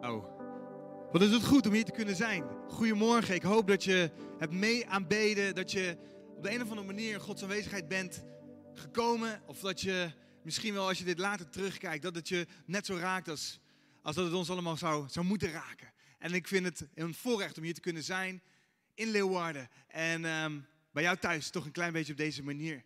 Oh. Wat is het goed om hier te kunnen zijn. Goedemorgen. Ik hoop dat je hebt mee aanbeden. Dat je op de een of andere manier in Gods aanwezigheid bent gekomen. Of dat je misschien wel als je dit later terugkijkt, dat het je net zo raakt als, als dat het ons allemaal zou, zou moeten raken. En ik vind het een voorrecht om hier te kunnen zijn in Leeuwarden. En ehm, bij jou thuis toch een klein beetje op deze manier.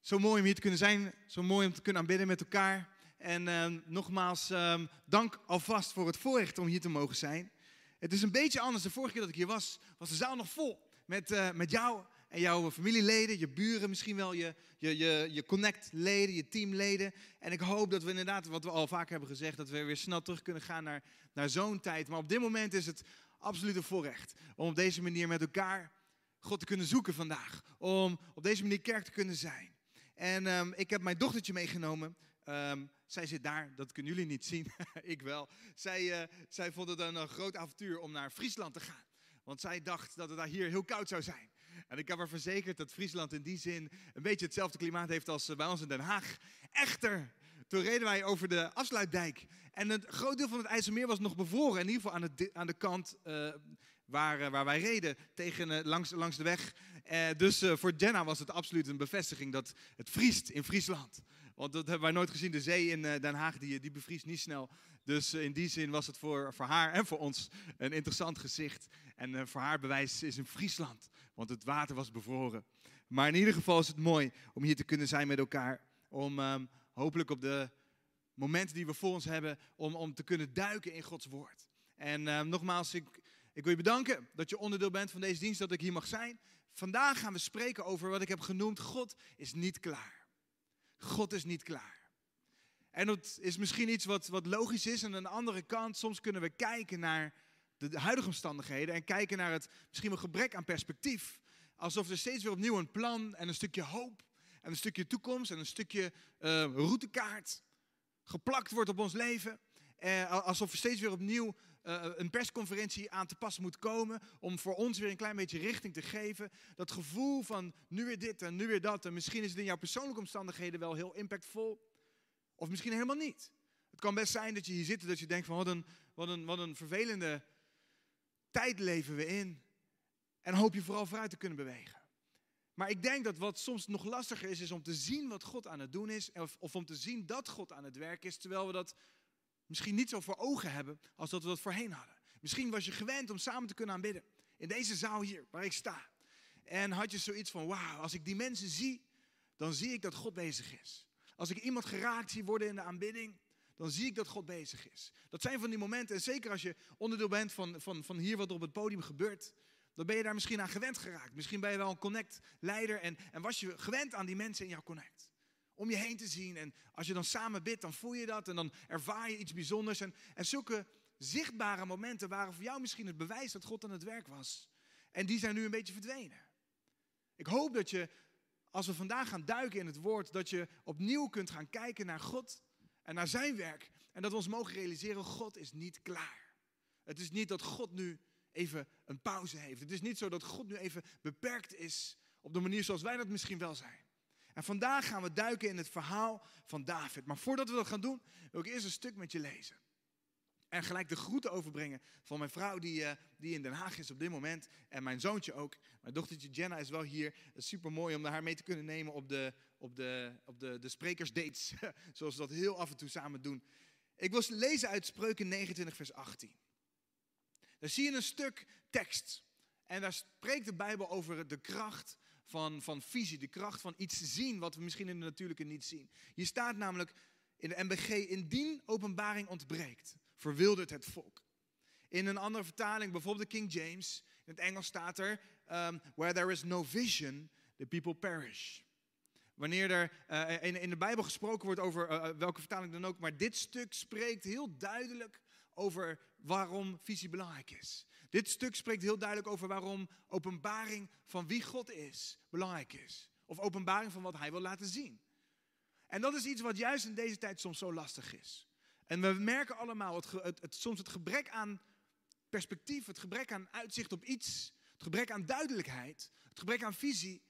Zo mooi om hier te kunnen zijn. Zo mooi om te kunnen aanbidden met elkaar. En ehm, nogmaals, ehm, dank alvast voor het voorrecht om hier te mogen zijn. Het is een beetje anders. De vorige keer dat ik hier was, was de zaal nog vol. Met, uh, met jou en jouw familieleden, je buren, misschien wel je, je, je, je connect-leden, je teamleden. En ik hoop dat we inderdaad, wat we al vaak hebben gezegd, dat we weer snel terug kunnen gaan naar, naar zo'n tijd. Maar op dit moment is het absoluut een voorrecht om op deze manier met elkaar God te kunnen zoeken vandaag. Om op deze manier kerk te kunnen zijn. En um, ik heb mijn dochtertje meegenomen. Um, zij zit daar, dat kunnen jullie niet zien, ik wel. Zij, uh, zij vond het een groot avontuur om naar Friesland te gaan. Want zij dacht dat het daar hier heel koud zou zijn. En ik heb haar verzekerd dat Friesland in die zin een beetje hetzelfde klimaat heeft als eh, bij ons in Den Haag. Echter, toen reden wij over de afsluitdijk. En een groot deel van het IJsselmeer was nog bevroren. In ieder geval aan de, aan de kant waar, waar wij reden, tegen, langs, langs de weg. dus voor Jenna was het absoluut een bevestiging dat het vriest in Friesland. Want dat hebben wij nooit gezien. De zee in Den Haag die, die bevriest niet snel. Dus in die zin was het voor, voor haar en voor ons een interessant gezicht. En voor haar bewijs is in Friesland want het water was bevroren. Maar in ieder geval is het mooi om hier te kunnen zijn met elkaar. Om um, hopelijk op de momenten die we voor ons hebben, om, om te kunnen duiken in Gods woord. En um, nogmaals, ik, ik wil je bedanken dat je onderdeel bent van deze dienst, dat ik hier mag zijn. Vandaag gaan we spreken over wat ik heb genoemd, God is niet klaar. God is niet klaar. En dat is misschien iets wat, wat logisch is. En aan de andere kant, soms kunnen we kijken naar de huidige omstandigheden en kijken naar het misschien wel gebrek aan perspectief. Alsof er steeds weer opnieuw een plan en een stukje hoop en een stukje toekomst en een stukje uh, routekaart geplakt wordt op ons leven. Uh, alsof er steeds weer opnieuw uh, een persconferentie aan te pas moet komen om voor ons weer een klein beetje richting te geven. Dat gevoel van nu weer dit en nu weer dat. En misschien is het in jouw persoonlijke omstandigheden wel heel impactvol. Of misschien helemaal niet. Het kan best zijn dat je hier zit en dat je denkt van wat een, wat een, wat een vervelende tijd leven we in. En hoop je vooral vooruit te kunnen bewegen. Maar ik denk dat wat soms nog lastiger is, is om te zien wat God aan het doen is. Of, of om te zien dat God aan het werk is, terwijl we dat misschien niet zo voor ogen hebben als dat we dat voorheen hadden. Misschien was je gewend om samen te kunnen aanbidden. In deze zaal hier, waar ik sta. En had je zoiets van, wauw, als ik die mensen zie, dan zie ik dat God bezig is. Als ik iemand geraakt zie worden in de aanbidding, dan zie ik dat God bezig is. Dat zijn van die momenten, en zeker als je onderdeel bent van, van, van hier wat op het podium gebeurt, dan ben je daar misschien aan gewend geraakt. Misschien ben je wel een connect-leider en, en was je gewend aan die mensen in jouw connect. Om je heen te zien en als je dan samen bidt, dan voel je dat en dan ervaar je iets bijzonders. En, en zulke zichtbare momenten waren voor jou misschien het bewijs dat God aan het werk was. En die zijn nu een beetje verdwenen. Ik hoop dat je, als we vandaag gaan duiken in het woord, dat je opnieuw kunt gaan kijken naar God en naar zijn werk. En dat we ons mogen realiseren, God is niet klaar. Het is niet dat God nu even een pauze heeft. Het is niet zo dat God nu even beperkt is op de manier zoals wij dat misschien wel zijn. En vandaag gaan we duiken in het verhaal van David. Maar voordat we dat gaan doen, wil ik eerst een stuk met je lezen. En gelijk de groeten overbrengen van mijn vrouw die, uh, die in Den Haag is op dit moment. En mijn zoontje ook. Mijn dochtertje Jenna is wel hier. Is super mooi om haar mee te kunnen nemen op de, op de, op de, de sprekersdates. Zoals we dat heel af en toe samen doen. Ik wil lezen uit Spreuken 29 vers 18. Daar zie je een stuk tekst. En daar spreekt de Bijbel over de kracht van, van visie. De kracht van iets zien wat we misschien in de natuurlijke niet zien. Hier staat namelijk in de MBG, indien openbaring ontbreekt verwildert het volk. In een andere vertaling, bijvoorbeeld de King James, in het Engels staat er: um, Where there is no vision, the people perish. Wanneer er uh, in, de Bijbel gesproken wordt over uh, welke vertaling dan ook, maar dit stuk spreekt heel duidelijk over waarom visie belangrijk is. Dit stuk spreekt heel duidelijk over waarom openbaring van wie God is belangrijk is. Of openbaring van wat Hij wil laten zien. En dat is iets wat juist in deze tijd soms zo lastig is. En we merken allemaal het, het, soms het gebrek aan perspectief, het gebrek aan uitzicht op iets, het gebrek aan duidelijkheid, het gebrek aan visie,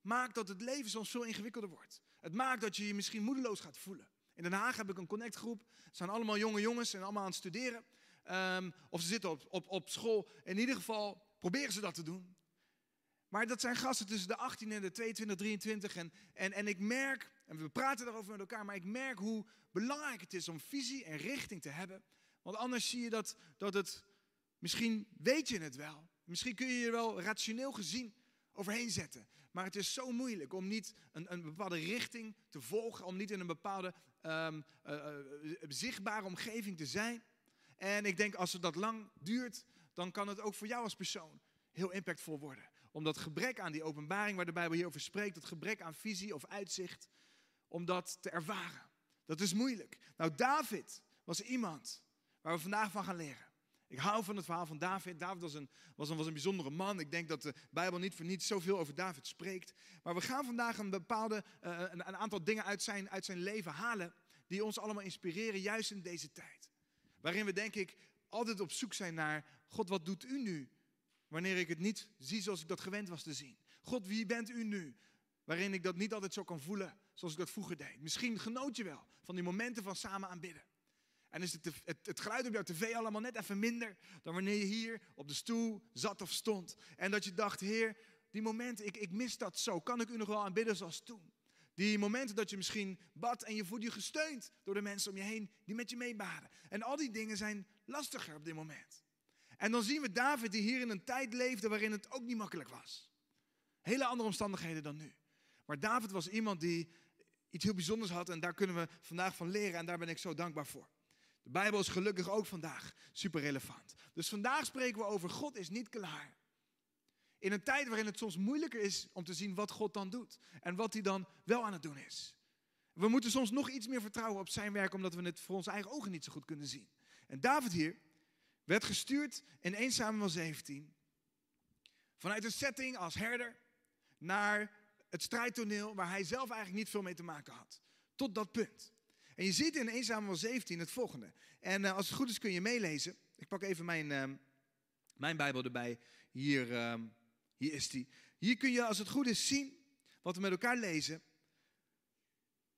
maakt dat het leven soms veel ingewikkelder wordt. Het maakt dat je je misschien moedeloos gaat voelen. In Den Haag heb ik een connectgroep. Het zijn allemaal jonge jongens en allemaal aan het studeren. Ehm, of ze zitten op, op, op school. In ieder geval proberen ze dat te doen. Maar dat zijn gasten tussen de 18 en de 22, 23. En, en, en ik merk, en we praten daarover met elkaar, maar ik merk hoe belangrijk het is om visie en richting te hebben. Want anders zie je dat, dat het, misschien weet je het wel. Misschien kun je je wel rationeel gezien overheen zetten. Maar het is zo moeilijk om niet een, een bepaalde richting te volgen, om niet in een bepaalde um, zichtbare omgeving te zijn. En ik denk als het dat lang duurt, dan kan het ook voor jou als persoon heel impactvol worden. Om dat gebrek aan die openbaring waar de Bijbel hier over spreekt, dat gebrek aan visie of uitzicht, om dat te ervaren. Dat is moeilijk. Nou, David was iemand waar we vandaag van gaan leren. Ik hou van het verhaal van David. David was een, was, een, was een bijzondere man. Ik denk dat de Bijbel niet voor niets zoveel over David spreekt. Maar we gaan vandaag een bepaalde, een, een, aantal dingen uit zijn, uit zijn leven halen. Die ons allemaal inspireren, juist in deze tijd. Waarin we denk ik altijd op zoek zijn naar, God wat doet u nu? Wanneer ik het niet zie zoals ik dat gewend was te zien. God, wie bent u nu? Waarin ik dat niet altijd zo kan voelen zoals ik dat vroeger deed. Misschien genoot je wel van die momenten van samen aanbidden. En is het, het, het, geluid op jouw tv allemaal net even minder dan wanneer je hier op de stoel zat of stond. En dat je dacht, Heer, die momenten, ik, ik mis dat zo. Kan ik u nog wel aanbidden zoals toen? Die momenten dat je misschien bad en je voelt je gesteund door de mensen om je heen die met je meebaden. En al die dingen zijn lastiger op dit moment. En dan zien we David die hier in een tijd leefde waarin het ook niet makkelijk was. Hele andere omstandigheden dan nu. Maar David was iemand die iets heel bijzonders had en daar kunnen we vandaag van leren en daar ben ik zo dankbaar voor. De Bijbel is gelukkig ook vandaag super relevant. Dus vandaag spreken we over God is niet klaar. In een tijd waarin het soms moeilijker is om te zien wat God dan doet en wat hij dan wel aan het doen is. We moeten soms nog iets meer vertrouwen op zijn werk omdat we het voor onze eigen ogen niet zo goed kunnen zien. En David hier werd gestuurd in 1 Samuel 17 vanuit een setting als herder naar het strijdtoneel waar hij zelf eigenlijk niet veel mee te maken had. Tot dat punt. En je ziet in 1 Samuel 17 het volgende. En uh, als het goed is kun je meelezen. Ik pak even mijn, uh, mijn Bijbel erbij. Hier, uh, hier is die. Hier kun je als het goed is zien wat we met elkaar lezen.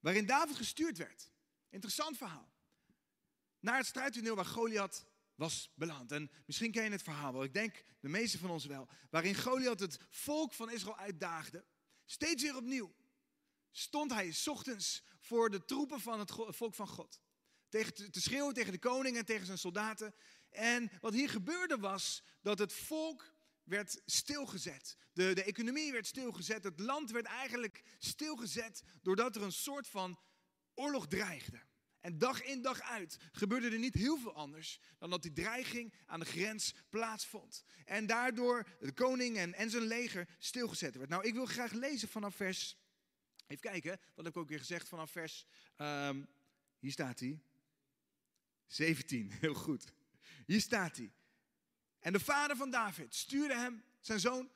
Waarin David gestuurd werd. Interessant verhaal. Naar het strijdtoneel waar Goliath was beland. En misschien ken je het verhaal wel. Ik denk de meeste van ons wel. Waarin Goliath het volk van Israël uitdaagde. Steeds weer opnieuw stond hij ochtends voor de troepen van het volk van God. Tegen, te schreeuwen tegen de koning en tegen zijn soldaten. En wat hier gebeurde was dat het volk werd stilgezet. De, de economie werd stilgezet. Het land werd eigenlijk stilgezet doordat er een soort van oorlog dreigde. En dag in dag uit gebeurde er niet heel veel anders dan dat die dreiging aan de grens plaatsvond. En daardoor de koning en zijn leger stilgezet werd. Nou, ik wil graag lezen vanaf vers Even kijken, wat heb ik ook weer gezegd vanaf vers. Um, hier staat hij. 17, heel goed. Hier staat hij. En de vader van David stuurde hem, zijn zoon,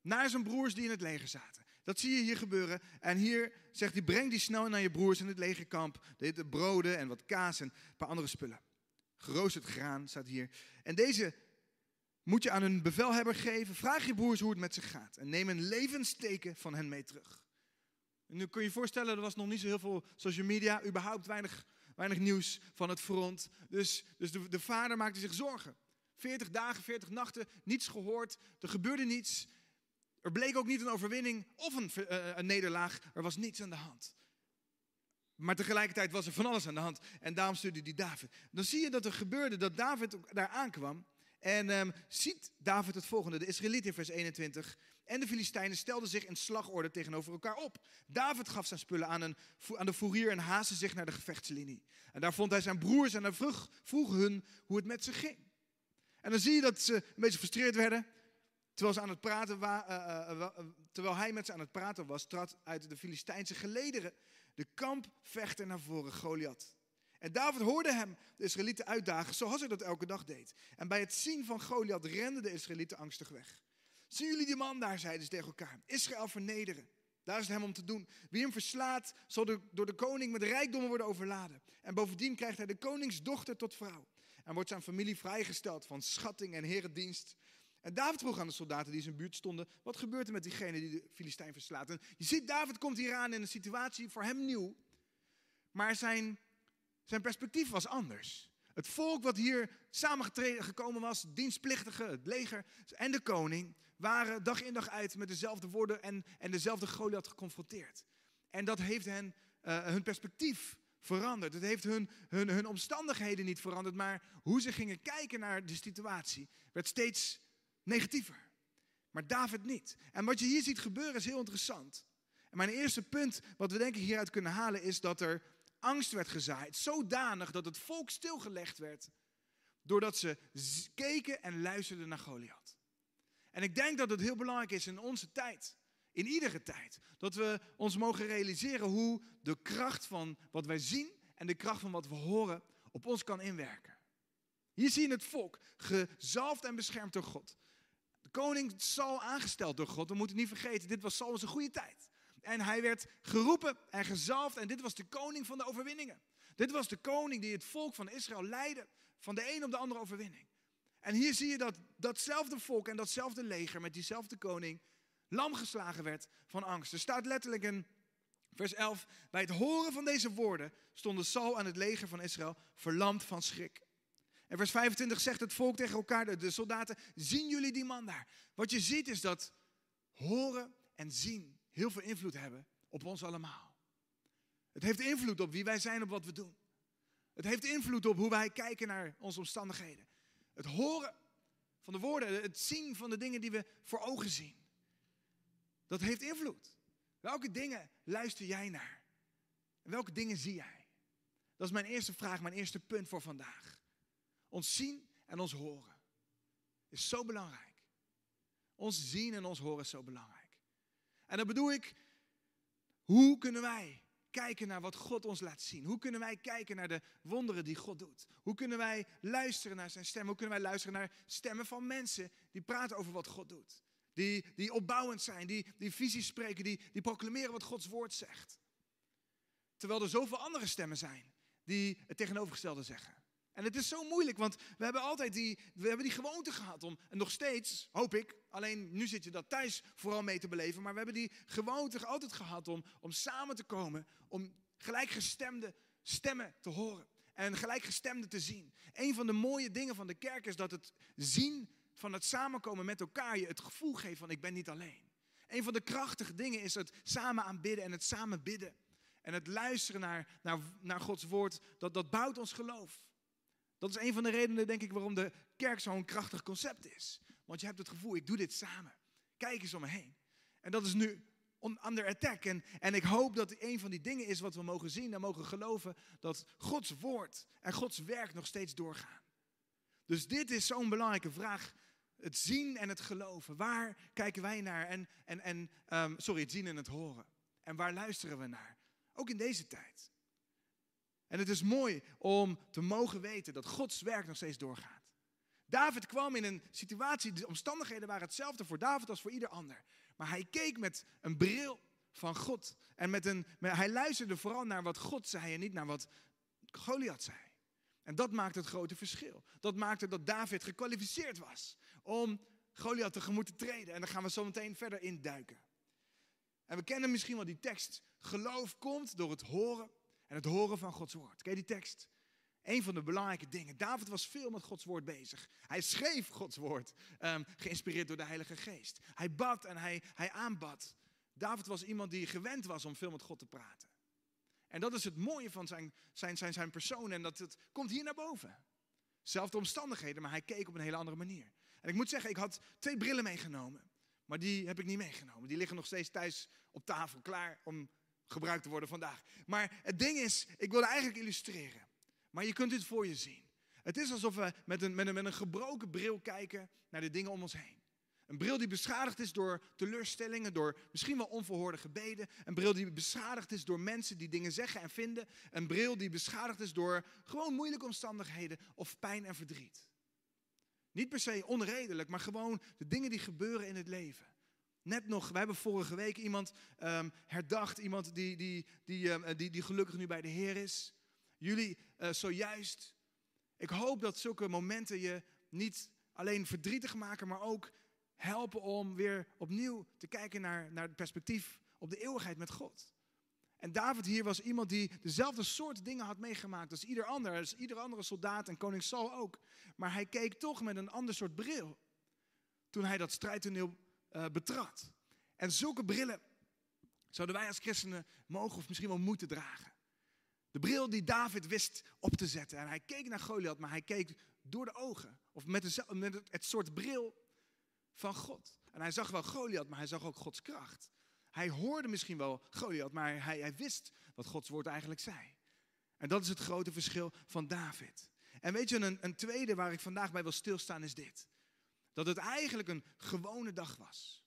naar zijn broers die in het leger zaten. Dat zie je hier gebeuren. En hier zegt hij: breng die snel naar je broers in het legerkamp. De broden en wat kaas en een paar andere spullen. Geroosterd graan staat hier. En deze moet je aan hun bevelhebber geven. Vraag je broers hoe het met ze gaat. En neem een levensteken van hen mee terug. Nu kun je je voorstellen, er was nog niet zo heel veel social media, überhaupt weinig, weinig nieuws van het front. Dus, dus de, de vader maakte zich zorgen. 40 dagen, 40 nachten, niets gehoord, er gebeurde niets. Er bleek ook niet een overwinning of een, uh, een nederlaag, er was niets aan de hand. Maar tegelijkertijd was er van alles aan de hand. En daarom stuurde hij David. Dan zie je dat er gebeurde dat David daar aankwam. En um, ziet David het volgende. De Israëliet in vers 21 en de Filistijnen stelden zich in slagorde tegenover elkaar op. David gaf zijn spullen aan, een, aan de fourier en haastte zich naar de gevechtslinie. En daar vond hij zijn broers en hij vroeg, vroeg hun hoe het met ze ging. En dan zie je dat ze een beetje gefrustreerd werden. Terwijl, aan het praten uh, uh, uh, terwijl hij met ze aan het praten was, trad uit de Filistijnse gelederen de kampvechter naar voren, Goliath. En David hoorde hem, de Israëlieten, uitdagen zoals hij dat elke dag deed. En bij het zien van Goliath renden de Israëlieten angstig weg. Zien jullie die man daar, zeiden ze tegen elkaar. Israël vernederen. Daar is het hem om te doen. Wie hem verslaat, zal door de koning met rijkdommen worden overladen. En bovendien krijgt hij de koningsdochter tot vrouw. En wordt zijn familie vrijgesteld van schatting en herendienst. En David vroeg aan de soldaten die in zijn buurt stonden: wat gebeurt er met diegene die de Filistijn verslaat? En je ziet, David komt hier aan in een situatie voor hem nieuw. Maar zijn, zijn perspectief was anders. Het volk wat hier samengekomen was, dienstplichtige, het leger en de koning, waren dag in dag uit met dezelfde woorden en, en dezelfde Goliath geconfronteerd. En dat heeft hen, uh, hun perspectief veranderd. Het heeft hun, hun, hun omstandigheden niet veranderd, maar hoe ze gingen kijken naar de situatie werd steeds negatiever. Maar David niet. En wat je hier ziet gebeuren is heel interessant. En mijn eerste punt wat we denk ik hieruit kunnen halen is dat er angst werd gezaaid. Zodanig dat het volk stilgelegd werd. Doordat ze keken en luisterden naar Goliath. En ik denk dat het heel belangrijk is in onze tijd. In iedere tijd. Dat we ons mogen realiseren hoe de kracht van wat wij zien en de kracht van wat we horen op ons kan inwerken. Hier zie je het volk, gezalfd en beschermd door God. De koning Saul aangesteld door God. We moeten niet vergeten, dit was Saul een goede tijd. En hij werd geroepen en gezalfd. En dit was de koning van de overwinningen. Dit was de koning die het volk van Israël leidde. Van de een op de andere overwinning. En hier zie je dat datzelfde volk en datzelfde leger met diezelfde koning lam geslagen werd van angst. Er staat letterlijk in vers 11: Bij het horen van deze woorden stonden Saul en het leger van Israël verlamd van schrik. En vers 25 zegt het volk tegen elkaar, de soldaten: Zien jullie die man daar? Wat je ziet is dat horen en zien heel veel invloed hebben op ons allemaal. Het heeft invloed op wie wij zijn, op wat we doen. Het heeft invloed op hoe wij kijken naar onze omstandigheden. Het horen van de woorden, het zien van de dingen die we voor ogen zien. Dat heeft invloed. Welke dingen luister jij naar? En welke dingen zie jij? Dat is mijn eerste vraag, mijn eerste punt voor vandaag. Ons zien en ons horen is zo belangrijk. Ons zien en ons horen is zo belangrijk. En dan bedoel ik, hoe kunnen wij kijken naar wat God ons laat zien? Hoe kunnen wij kijken naar de wonderen die God doet? Hoe kunnen wij luisteren naar zijn stem? Hoe kunnen wij luisteren naar stemmen van mensen die praten over wat God doet? Die, die opbouwend zijn, die, die visies spreken, die, die proclameren wat Gods woord zegt. Terwijl er zoveel andere stemmen zijn die het tegenovergestelde zeggen. En het is zo moeilijk, want we hebben altijd die, we hebben die gewoonte gehad om, en nog steeds, hoop ik, alleen nu zit je dat thuis vooral mee te beleven, maar we hebben die gewoonte altijd gehad om, om samen te komen, om gelijkgestemde stemmen te horen en gelijkgestemde te zien. Een van de mooie dingen van de kerk is dat het zien van het samenkomen met elkaar je het gevoel geeft van ik ben niet alleen. Een van de krachtige dingen is het samen aanbidden en het samen bidden. En het luisteren naar, naar, naar Gods woord, dat, dat bouwt ons geloof. Dat is een van de redenen, denk ik, waarom de kerk zo'n krachtig concept is. Want je hebt het gevoel, ik doe dit samen. Kijk eens om me heen. En dat is nu under attack. En, en ik hoop dat een van die dingen is wat we mogen zien en mogen geloven. Dat Gods woord en Gods werk nog steeds doorgaan. Dus dit is zo'n belangrijke vraag. Het zien en het geloven. Waar kijken wij naar? En, en, en um, sorry, het zien en het horen. En waar luisteren we naar? Ook in deze tijd. En het is mooi om te mogen weten dat Gods werk nog steeds doorgaat. David kwam in een situatie, de omstandigheden waren hetzelfde voor David als voor ieder ander. Maar hij keek met een bril van God. En met een, hij luisterde vooral naar wat God zei en niet naar wat Goliath zei. En dat maakte het grote verschil. Dat maakte dat David gekwalificeerd was om Goliath tegemoet te treden. En daar gaan we zo meteen verder induiken. En we kennen misschien wel die tekst. Geloof komt door het horen en het horen van Gods woord. Je die tekst? Een van de belangrijke dingen. David was veel met Gods woord bezig. Hij schreef Gods woord, um, geïnspireerd door de Heilige Geest. Hij bad en hij, hij aanbad. David was iemand die gewend was om veel met God te praten. En dat is het mooie van zijn, zijn, zijn, zijn persoon. En dat het komt hier naar boven. Zelfde omstandigheden, maar hij keek op een hele andere manier. En ik moet zeggen, ik had twee brillen meegenomen. Maar die heb ik niet meegenomen. Die liggen nog steeds thuis op tafel, klaar om gebruikt te worden vandaag. Maar het ding is, ik wilde eigenlijk illustreren. Maar je kunt dit voor je zien. Het is alsof we met een, met, een, met een gebroken bril kijken naar de dingen om ons heen. Een bril die beschadigd is door teleurstellingen, door misschien wel onverhoorde gebeden. Een bril die beschadigd is door mensen die dingen zeggen en vinden. Een bril die beschadigd is door gewoon moeilijke omstandigheden of pijn en verdriet. Niet per se onredelijk, maar gewoon de dingen die gebeuren in het leven. Net nog, we hebben vorige week iemand um, herdacht, iemand die, die, die, um, die, die gelukkig nu bij de Heer is. Jullie uh, zojuist. Ik hoop dat zulke momenten je niet alleen verdrietig maken, maar ook helpen om weer opnieuw te kijken naar, naar het perspectief op de eeuwigheid met God. En David hier was iemand die dezelfde soort dingen had meegemaakt als ieder ander, als ieder andere soldaat en koning Saul ook. Maar hij keek toch met een ander soort bril toen hij dat strijdtoneel uh, betrad. En zulke brillen zouden wij als christenen mogen of misschien wel moeten dragen. De bril die David wist op te zetten. En hij keek naar Goliath, maar hij keek door de ogen. Of met, met het, het soort bril van God. En hij zag wel Goliath, maar hij zag ook Gods kracht. Hij hoorde misschien wel Goliath, maar hij, hij wist wat Gods woord eigenlijk zei. En dat is het grote verschil van David. En weet je, een, een tweede waar ik vandaag bij wil stilstaan is dit. Dat het eigenlijk een gewone dag was.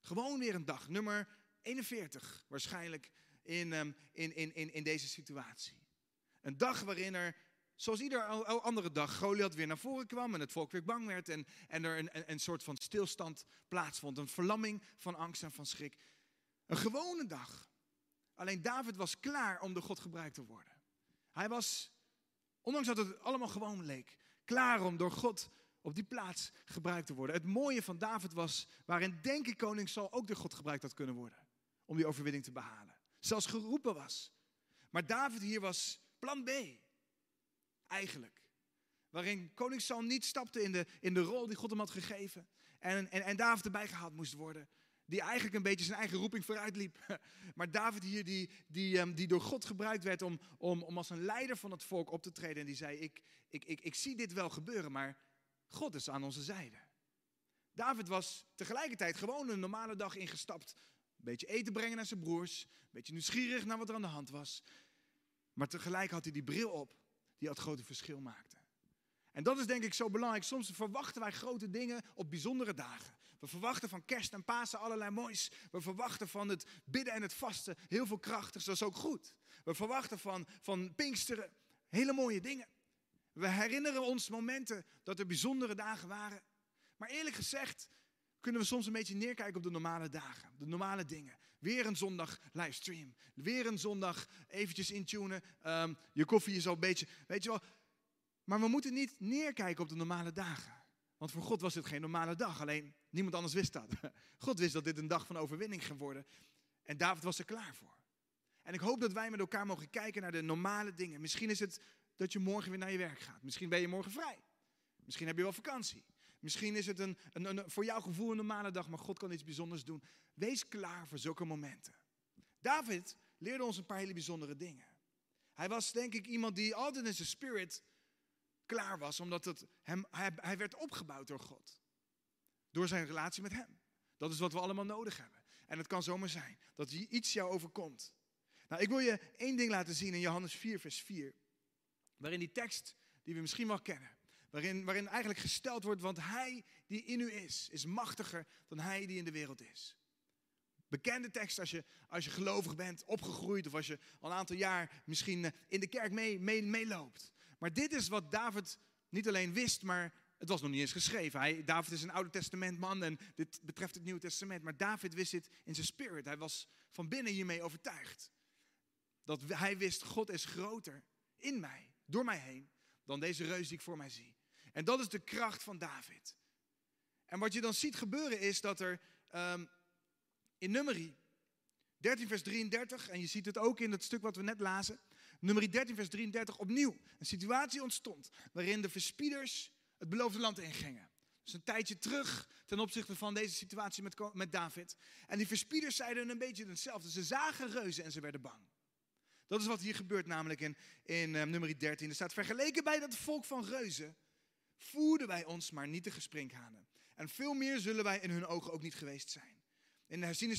Gewoon weer een dag, nummer 41 waarschijnlijk in, um, in, in, in, in deze situatie. Een dag waarin er, zoals ieder andere dag, Goliath weer naar voren kwam en het volk weer bang werd en, en er een, een soort van stilstand plaatsvond. Een verlamming van angst en van schrik. Een gewone dag. Alleen David was klaar om door God gebruikt te worden. Hij was, ondanks dat het allemaal gewoon leek, klaar om door God op die plaats gebruikt te worden. Het mooie van David was, waarin denk ik koning Saul ook door God gebruikt had kunnen worden. Om die overwinning te behalen. Zelfs geroepen was. Maar David hier was plan B. Eigenlijk. Waarin koning Saul niet stapte in de, in de rol die God hem had gegeven. En, en, en David erbij gehaald moest worden die eigenlijk een beetje zijn eigen roeping vooruit liep. Maar David hier, die, die, ehm, die door God gebruikt werd om, om, om als een leider van het volk op te treden. En die zei, ik, ik, ik, ik zie dit wel gebeuren, maar God is aan onze zijde. David was tegelijkertijd gewoon een normale dag ingestapt. Een beetje eten brengen naar zijn broers. Een beetje nieuwsgierig naar wat er aan de hand was. Maar tegelijk had hij die bril op die het grote verschil maakte. En dat is denk ik zo belangrijk. Soms verwachten wij grote dingen op bijzondere dagen. We verwachten van kerst en Pasen allerlei moois. We verwachten van het bidden en het vasten heel veel krachtigs. Dat is ook goed. We verwachten van, van Pinksteren hele mooie dingen. We herinneren ons momenten dat er bijzondere dagen waren. Maar eerlijk gezegd kunnen we soms een beetje neerkijken op de normale dagen. De normale dingen. Weer een zondag livestream. Weer een zondag eventjes intunen. Um, je koffie is al een beetje, weet je wel. Maar we moeten niet neerkijken op de normale dagen. Want voor God was dit geen normale dag. Alleen niemand anders wist dat. God wist dat dit een dag van overwinning ging worden. En David was er klaar voor. En ik hoop dat wij met elkaar mogen kijken naar de normale dingen. Misschien is het dat je morgen weer naar je werk gaat. Misschien ben je morgen vrij. Misschien heb je wel vakantie. Misschien is het een, een, een, voor jouw gevoel een normale dag, maar God kan iets bijzonders doen. Wees klaar voor zulke momenten. David leerde ons een paar hele bijzondere dingen. Hij was denk ik iemand die altijd in zijn spirit klaar was, omdat het hem, hij, werd opgebouwd door God. Door zijn relatie met hem. Dat is wat we allemaal nodig hebben. En het kan zomaar zijn dat iets jou overkomt. Nou, ik wil je één ding laten zien in Johannes 4, vers 4. Waarin die tekst, die we misschien wel kennen, waarin, waarin eigenlijk gesteld wordt, want hij die in u is, is machtiger dan hij die in de wereld is. Bekende tekst als je, als je gelovig bent, opgegroeid of als je al een aantal jaar misschien eh, in de kerk mee, mee, meeloopt. Maar dit is wat David niet alleen wist, maar het was nog niet eens geschreven. Hij, David is een Oude Testament man en dit betreft het Nieuwe Testament. Maar David wist dit in zijn spirit. Hij was van binnen hiermee overtuigd. Dat hij wist, God is groter in mij, door mij heen, dan deze reus die ik voor mij zie. En dat is de kracht van David. En wat je dan ziet gebeuren is dat er um, in Nummerie 13 vers 33, en je ziet het ook in het stuk wat we net lazen, nummer 13, vers 33, opnieuw een situatie ontstond waarin de verspieders het beloofde land ingingen. Dus een tijdje terug ten opzichte van deze situatie met, met David. En die verspieders zeiden een beetje hetzelfde. Ze zagen reuzen en ze werden bang. Dat is wat hier gebeurt namelijk in, in um, nummer 13. Er staat vergeleken bij dat volk van reuzen voerden wij ons maar niet de gesprinkhanen. En veel meer zullen wij in hun ogen ook niet geweest zijn. In de herziende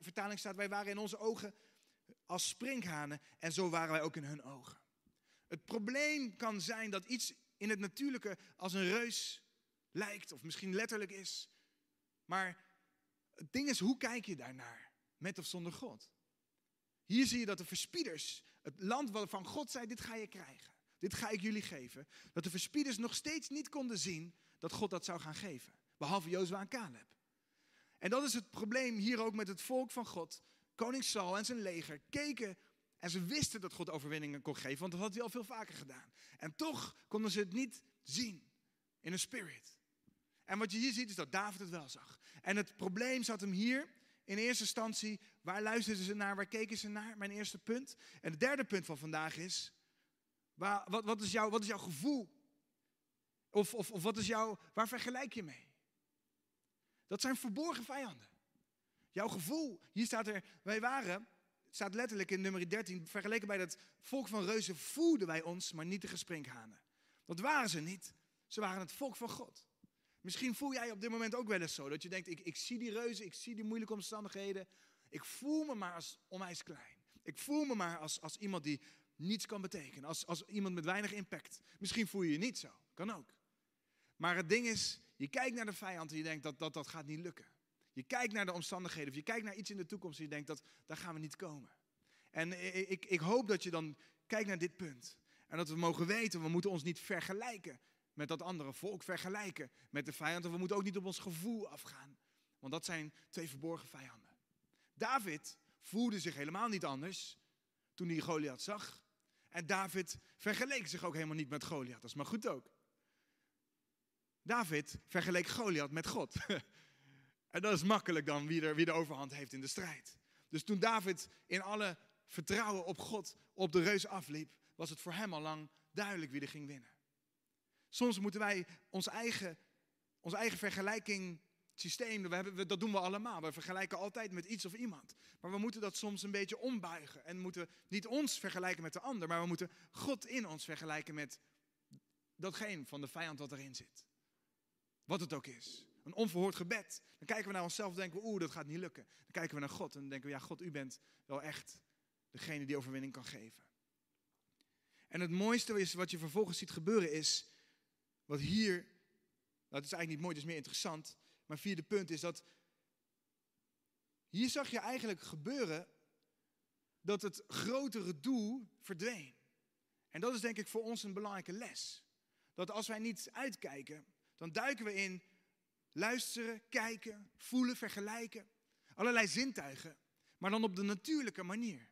vertaling staat wij waren in onze ogen als sprinkhanen en zo waren wij ook in hun ogen. Het probleem kan zijn dat iets in het natuurlijke als een reus lijkt of misschien letterlijk is. Maar het ding is, hoe kijk je daarnaar? Met of zonder God? Hier zie je dat de verspieders, het land waarvan God zei, dit ga je krijgen. Dit ga ik jullie geven. Dat de verspieders nog steeds niet konden zien dat God dat zou gaan geven. Behalve Jozua en Caleb. En dat is het probleem hier ook met het volk van God koning Saul en zijn leger keken en ze wisten dat God overwinningen kon geven, want dat had hij al veel vaker gedaan. En toch konden ze het niet zien in een spirit. En wat je hier ziet is dat David het wel zag. En het probleem zat hem hier in eerste instantie Waar luisterden ze naar? Waar keken ze naar? Mijn eerste punt. En het derde punt van vandaag is, waar, wat, wat, is, jouw, wat is jouw gevoel? Of, of, of wat is jouw, waar vergelijk je mee? Dat zijn verborgen vijanden. Jouw gevoel, hier staat er, wij waren, staat letterlijk in nummer 13, vergeleken bij dat volk van reuzen voelden wij ons, maar niet de gesprinkhanen. Dat waren ze niet. Ze waren het volk van God. Misschien voel jij op dit moment ook wel eens zo. Dat je denkt, ik, ik zie die reuzen, ik zie die moeilijke omstandigheden. Ik voel me maar als onwijs klein. Ik voel me maar als, als iemand die niets kan betekenen. Als, als iemand met weinig impact. Misschien voel je je niet zo. Kan ook. Maar het ding is, je kijkt naar de vijand en je denkt dat dat, dat gaat niet lukken. Je kijkt naar de omstandigheden of je kijkt naar iets in de toekomst en je denkt dat daar gaan we niet komen. En ik, ik hoop dat je dan kijkt naar dit punt. En dat we mogen weten, we moeten ons niet vergelijken met dat andere volk, vergelijken met de vijand. En we moeten ook niet op ons gevoel afgaan. Want dat zijn twee verborgen vijanden. David voelde zich helemaal niet anders toen hij Goliath zag. En David vergeleek zich ook helemaal niet met Goliath. Dat is maar goed ook. David vergeleek Goliath met God. en dat is makkelijk dan wie, er, wie de overhand heeft in de strijd. Dus toen David in alle vertrouwen op God op de reus afliep, was het voor hem al lang duidelijk wie er ging winnen. Soms moeten wij ons eigen, onze eigen vergelijking systeem, we hebben, dat doen we allemaal. We vergelijken altijd met iets of iemand. Maar we moeten dat soms een beetje ombuigen. En moeten niet ons vergelijken met de ander, maar we moeten God in ons vergelijken met datgene van de vijand wat erin zit. Wat het ook is. Een onverhoord gebed. Dan kijken we naar onszelf en denken we, oeh, dat gaat niet lukken. Dan kijken we naar God en denken we, ja, God, u bent wel echt degene die overwinning kan geven. En het mooiste is wat je vervolgens ziet gebeuren is, wat hier, nou, het is eigenlijk niet mooi, het is meer interessant. Mijn vierde punt is dat hier zag je eigenlijk gebeuren dat het grotere doel verdween. En dat is denk ik voor ons een belangrijke les. Dat als wij niet uitkijken, dan duiken we in luisteren, kijken, voelen, vergelijken. Allerlei zintuigen, maar dan op de natuurlijke manier.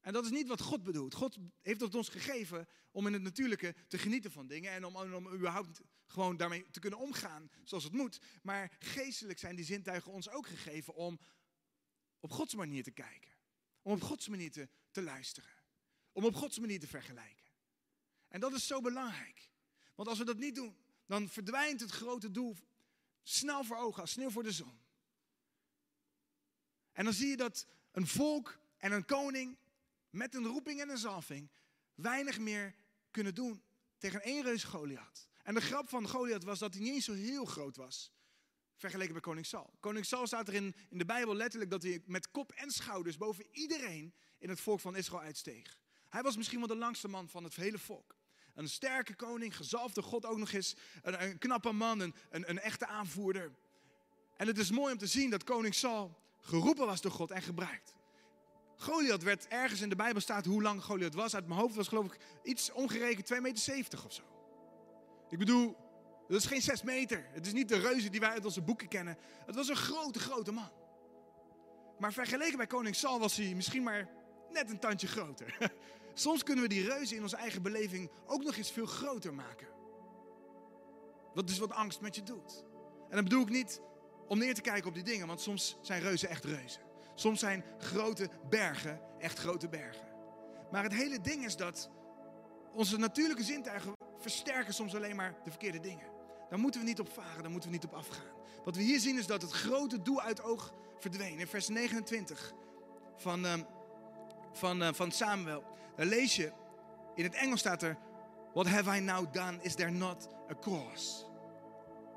En dat is niet wat God bedoelt. God heeft het ons gegeven om in het natuurlijke te genieten van dingen en om, om überhaupt gewoon daarmee te kunnen omgaan zoals het moet. Maar geestelijk zijn die zintuigen ons ook gegeven om op Gods manier te kijken. Om op Gods manier te, te luisteren. Om op Gods manier te vergelijken. En dat is zo belangrijk. Want als we dat niet doen, dan verdwijnt het grote doel snel voor ogen, als sneeuw voor de zon. En dan zie je dat een volk en een koning met een roeping en een zalving weinig meer kunnen doen tegen één reus Goliath. En de grap van Goliath was dat hij niet eens zo heel groot was. Vergeleken bij koning Saul. Koning Saul staat er in, de Bijbel letterlijk dat hij met kop en schouders boven iedereen in het volk van Israël uitsteeg. Hij was misschien wel de langste man van het hele volk. Een sterke koning, gezalfde God ook nog eens. Een, knappe man, een, een, een echte aanvoerder. En het is mooi om te zien dat koning Saul geroepen was door God en gebruikt. Goliath werd ergens in de Bijbel staat hoe lang Goliath was. Uit mijn hoofd was geloof ik iets ongerekend 2,70 meter of zo. Ik bedoel, dat is geen 6 meter. Het is niet de reuze die wij uit onze boeken kennen. Het was een grote, grote man. Maar vergeleken bij koning Saul was hij misschien maar net een tandje groter. Soms kunnen we die reuzen in onze eigen beleving ook nog eens veel groter maken. Dat is wat angst met je doet. En dan bedoel ik niet om neer te kijken op die dingen, want soms zijn reuzen echt reuzen. Soms zijn grote bergen echt grote bergen. Maar het hele ding is dat onze natuurlijke zintuigen versterken soms alleen maar de verkeerde dingen. Daar moeten we niet op varen, daar moeten we niet op afgaan. Wat we hier zien is dat het grote doel uit oog verdween. In vers 29 van, uh, van, uh, van Samuel. Daar lees je, in het Engels staat er... What have I now done? Is there not a cause?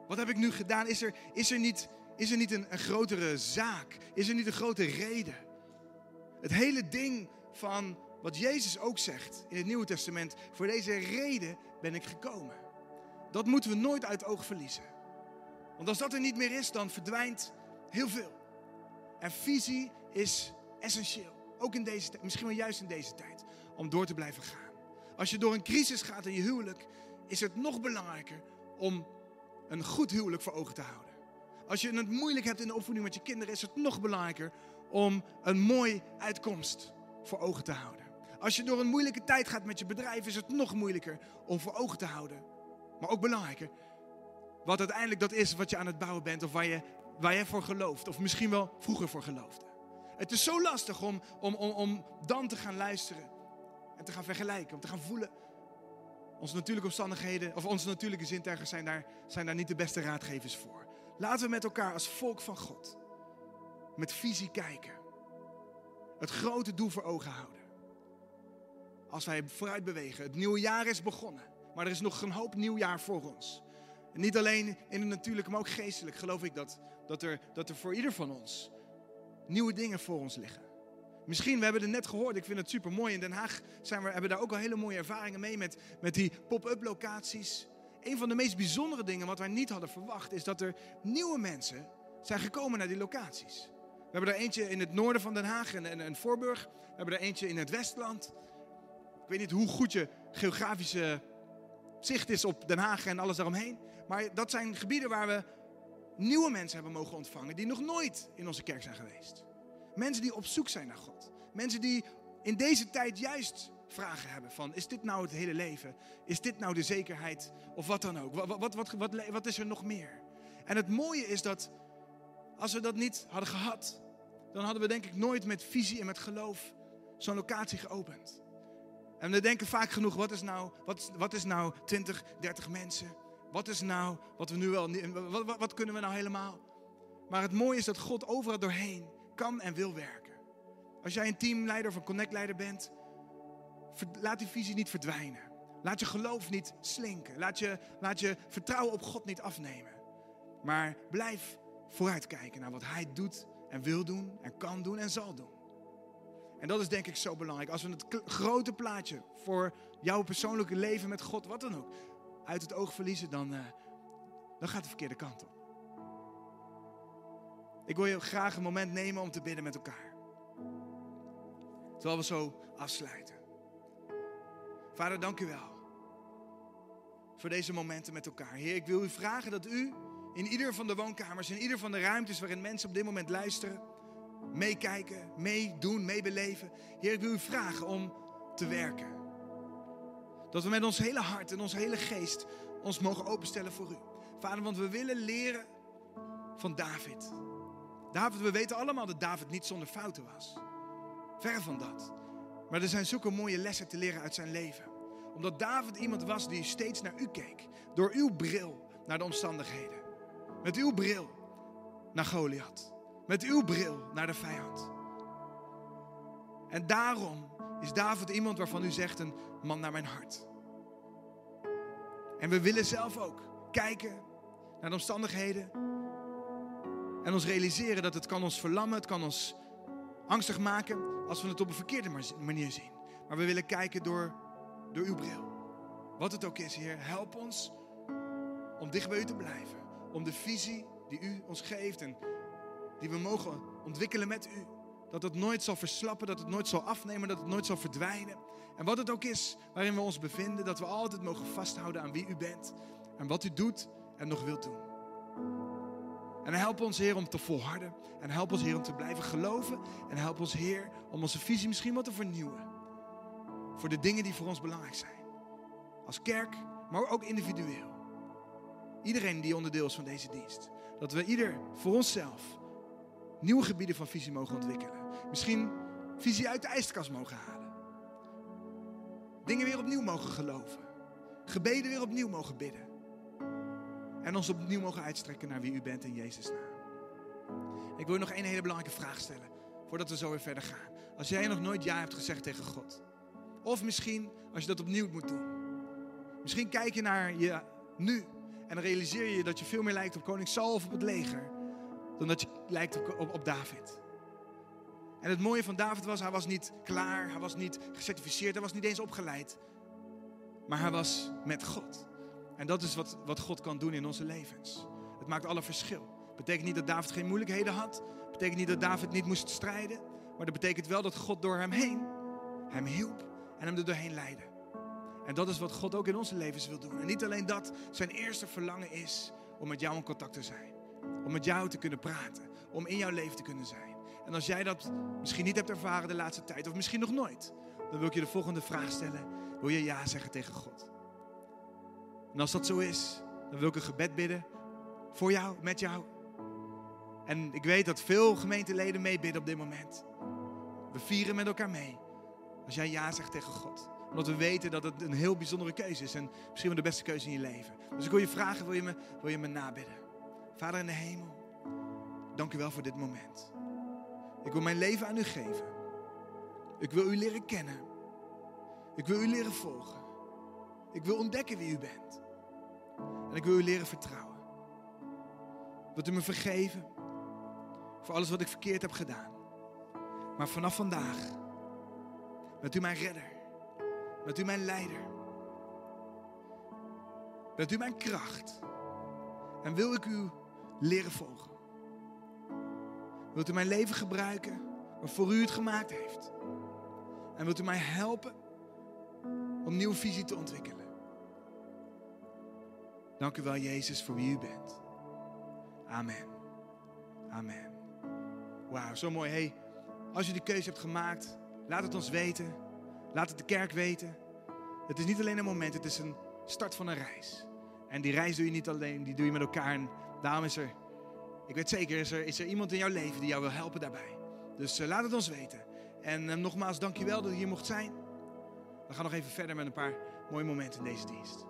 Wat heb ik nu gedaan? Is er, is er niet is er niet een, een grotere zaak? Is er niet een grote reden? Het hele ding van wat Jezus ook zegt in het Nieuwe Testament. Voor deze reden ben ik gekomen. Dat moeten we nooit uit oog verliezen. Want als dat er niet meer is, dan verdwijnt heel veel. En visie is essentieel. Ook in deze tijd, misschien wel juist in deze tijd. Om door te blijven gaan. Als je door een crisis gaat in je huwelijk, is het nog belangrijker om een goed huwelijk voor ogen te houden. Als je het moeilijk hebt in de opvoeding met je kinderen, is het nog belangrijker om een mooie uitkomst voor ogen te houden. Als je door een moeilijke tijd gaat met je bedrijf, is het nog moeilijker om voor ogen te houden. Maar ook belangrijker, wat uiteindelijk dat is wat je aan het bouwen bent of waar je, waar je voor gelooft. Of misschien wel vroeger voor geloofde. Het is zo lastig om, om, om, om dan te gaan luisteren en te gaan vergelijken, om te gaan voelen. Onze natuurlijke omstandigheden, of onze natuurlijke zintuigen zijn daar, zijn daar niet de beste raadgevers voor. Laten we met elkaar als volk van God met visie kijken. Het grote doel voor ogen houden. Als wij vooruit bewegen. Het nieuwe jaar is begonnen. Maar er is nog een hoop nieuw jaar voor ons. En niet alleen in het natuurlijke, maar ook geestelijk geloof ik dat, dat, er, dat er voor ieder van ons nieuwe dingen voor ons liggen. Misschien, we hebben het net gehoord, ik vind het super mooi. In Den Haag zijn we, hebben daar ook al hele mooie ervaringen mee met, met die pop-up locaties. Een van de meest bijzondere dingen wat wij niet hadden verwacht, is dat er nieuwe mensen zijn gekomen naar die locaties. We hebben er eentje in het noorden van Den Haag en, en, Voorburg. We hebben er eentje in het Westland. Ik weet niet hoe goed je geografische zicht is op Den Haag en alles daaromheen. Maar dat zijn gebieden waar we nieuwe mensen hebben mogen ontvangen die nog nooit in onze kerk zijn geweest. Mensen die op zoek zijn naar God. Mensen die in deze tijd juist vragen hebben van, is dit nou het hele leven? Is dit nou de zekerheid? Of wat dan ook? Wat, wat, wat, wat, wat is er nog meer? En het mooie is dat als we dat niet hadden gehad, dan hadden we denk ik nooit met visie en met geloof zo'n locatie geopend. En we denken vaak genoeg, wat is nou, wat, wat is nou 20, 30 mensen? Wat is nou wat we nu wel, wat, wat, wat kunnen we nou helemaal? Maar het mooie is dat God overal doorheen kan en wil werken. Als jij een teamleider of een connectleider bent, laat die visie niet verdwijnen. Laat je geloof niet slinken. Laat je, laat je vertrouwen op God niet afnemen. Maar blijf vooruitkijken naar wat Hij doet en wil doen en kan doen en zal doen. En dat is denk ik zo belangrijk. Als we het grote plaatje voor jouw persoonlijke leven met God, wat dan ook, uit het oog verliezen, dan, uh, dan gaat de verkeerde kant op. Ik wil je graag een moment nemen om te bidden met elkaar. Terwijl we zo afsluiten. Vader, dank u wel. Voor deze momenten met elkaar. Heer, ik wil u vragen dat u in ieder van de woonkamers, in ieder van de ruimtes waarin mensen op dit moment luisteren, meekijken, meedoen, meebeleven. Heer, ik wil u vragen om te werken. Dat we met ons hele hart en ons hele geest ons mogen openstellen voor u. Vader, want we willen leren van David. David, we weten allemaal dat David niet zonder fouten was. Ver van dat. Maar er zijn zulke mooie lessen te leren uit zijn leven. Omdat David iemand was die steeds naar u keek. Door uw bril naar de omstandigheden. Met uw bril naar Goliath. Met uw bril naar de vijand. En daarom is David iemand waarvan u zegt een man naar mijn hart. En we willen zelf ook kijken naar de omstandigheden. En ons realiseren dat het kan ons verlammen, het kan ons angstig maken als we het op een verkeerde manier zien. Maar we willen kijken door, door uw bril. Wat het ook is, Heer, help ons om dicht bij u te blijven. Om de visie die u ons geeft en die we mogen ontwikkelen met u. Dat het nooit zal verslappen, dat het nooit zal afnemen, dat het nooit zal verdwijnen. En wat het ook is waarin we ons bevinden, dat we altijd mogen vasthouden aan wie u bent en wat u doet en nog wilt doen. En help ons, Heer, om te volharden. En help ons, Heer, om te blijven geloven. En help ons, Heer, om onze visie misschien wat te vernieuwen. Voor de dingen die voor ons belangrijk zijn. Als kerk, maar ook individueel. Iedereen die onderdeel is van deze dienst. Dat we ieder voor onszelf nieuwe gebieden van visie mogen ontwikkelen. Misschien visie uit de ijskast mogen halen. Dingen weer opnieuw mogen geloven. Gebeden weer opnieuw mogen bidden. En ons opnieuw mogen uitstrekken naar wie u bent in Jezus' naam. Ik wil nog één hele belangrijke vraag stellen. Voordat we zo weer verder gaan. Als jij nog nooit ja hebt gezegd tegen God. Of misschien als je dat opnieuw moet doen. Misschien kijk je naar je nu. En realiseer je dat je veel meer lijkt op koning Saul of op het leger. Dan dat je lijkt op, op, op David. En het mooie van David was, hij was niet klaar. Hij was niet gecertificeerd. Hij was niet eens opgeleid. Maar hij was met God. En dat is wat, wat God kan doen in onze levens. Het maakt alle verschil. Betekent niet dat David geen moeilijkheden had. Betekent niet dat David niet moest strijden. Maar dat betekent wel dat God door hem heen hem hielp en hem er doorheen leidde. En dat is wat God ook in onze levens wil doen. En niet alleen dat, zijn eerste verlangen is om met jou in contact te zijn. Om met jou te kunnen praten. Om in jouw leven te kunnen zijn. En als jij dat misschien niet hebt ervaren de laatste tijd, of misschien nog nooit, dan wil ik je de volgende vraag stellen. Wil je ja zeggen tegen God? En als dat zo is, dan wil ik een gebed bidden voor jou, met jou. En ik weet dat veel gemeenteleden meebidden op dit moment. We vieren met elkaar mee. Als jij ja zegt tegen God. Omdat we weten dat het een heel bijzondere keuze is. En misschien wel de beste keuze in je leven. Dus ik wil je vragen, wil je me, wil je me nabidden? Vader in de hemel, dank u wel voor dit moment. Ik wil mijn leven aan u geven. Ik wil u leren kennen. Ik wil u leren volgen. Ik wil ontdekken wie u bent. En ik wil u leren vertrouwen. Wilt u me vergeven voor alles wat ik verkeerd heb gedaan. Maar vanaf vandaag bent u mijn redder. Bent u mijn leider. Bent u mijn kracht. En wil ik u leren volgen. Wilt u mijn leven gebruiken waarvoor u het gemaakt heeft. En wilt u mij helpen om nieuwe visie te ontwikkelen. Dank u wel, Jezus, voor wie u bent. Amen. Amen. Wauw, zo mooi. Hey, als je die keuze hebt gemaakt, laat het ons weten. Laat het de kerk weten. Het is niet alleen een moment, het is een start van een reis. En die reis doe je niet alleen, die doe je met elkaar. Daarom is er, ik weet zeker, is er, is er iemand in jouw leven die jou wil helpen daarbij. Dus uh, laat het ons weten. En uh, nogmaals, dankjewel dat je hier mocht zijn. We gaan nog even verder met een paar mooie momenten in deze dienst.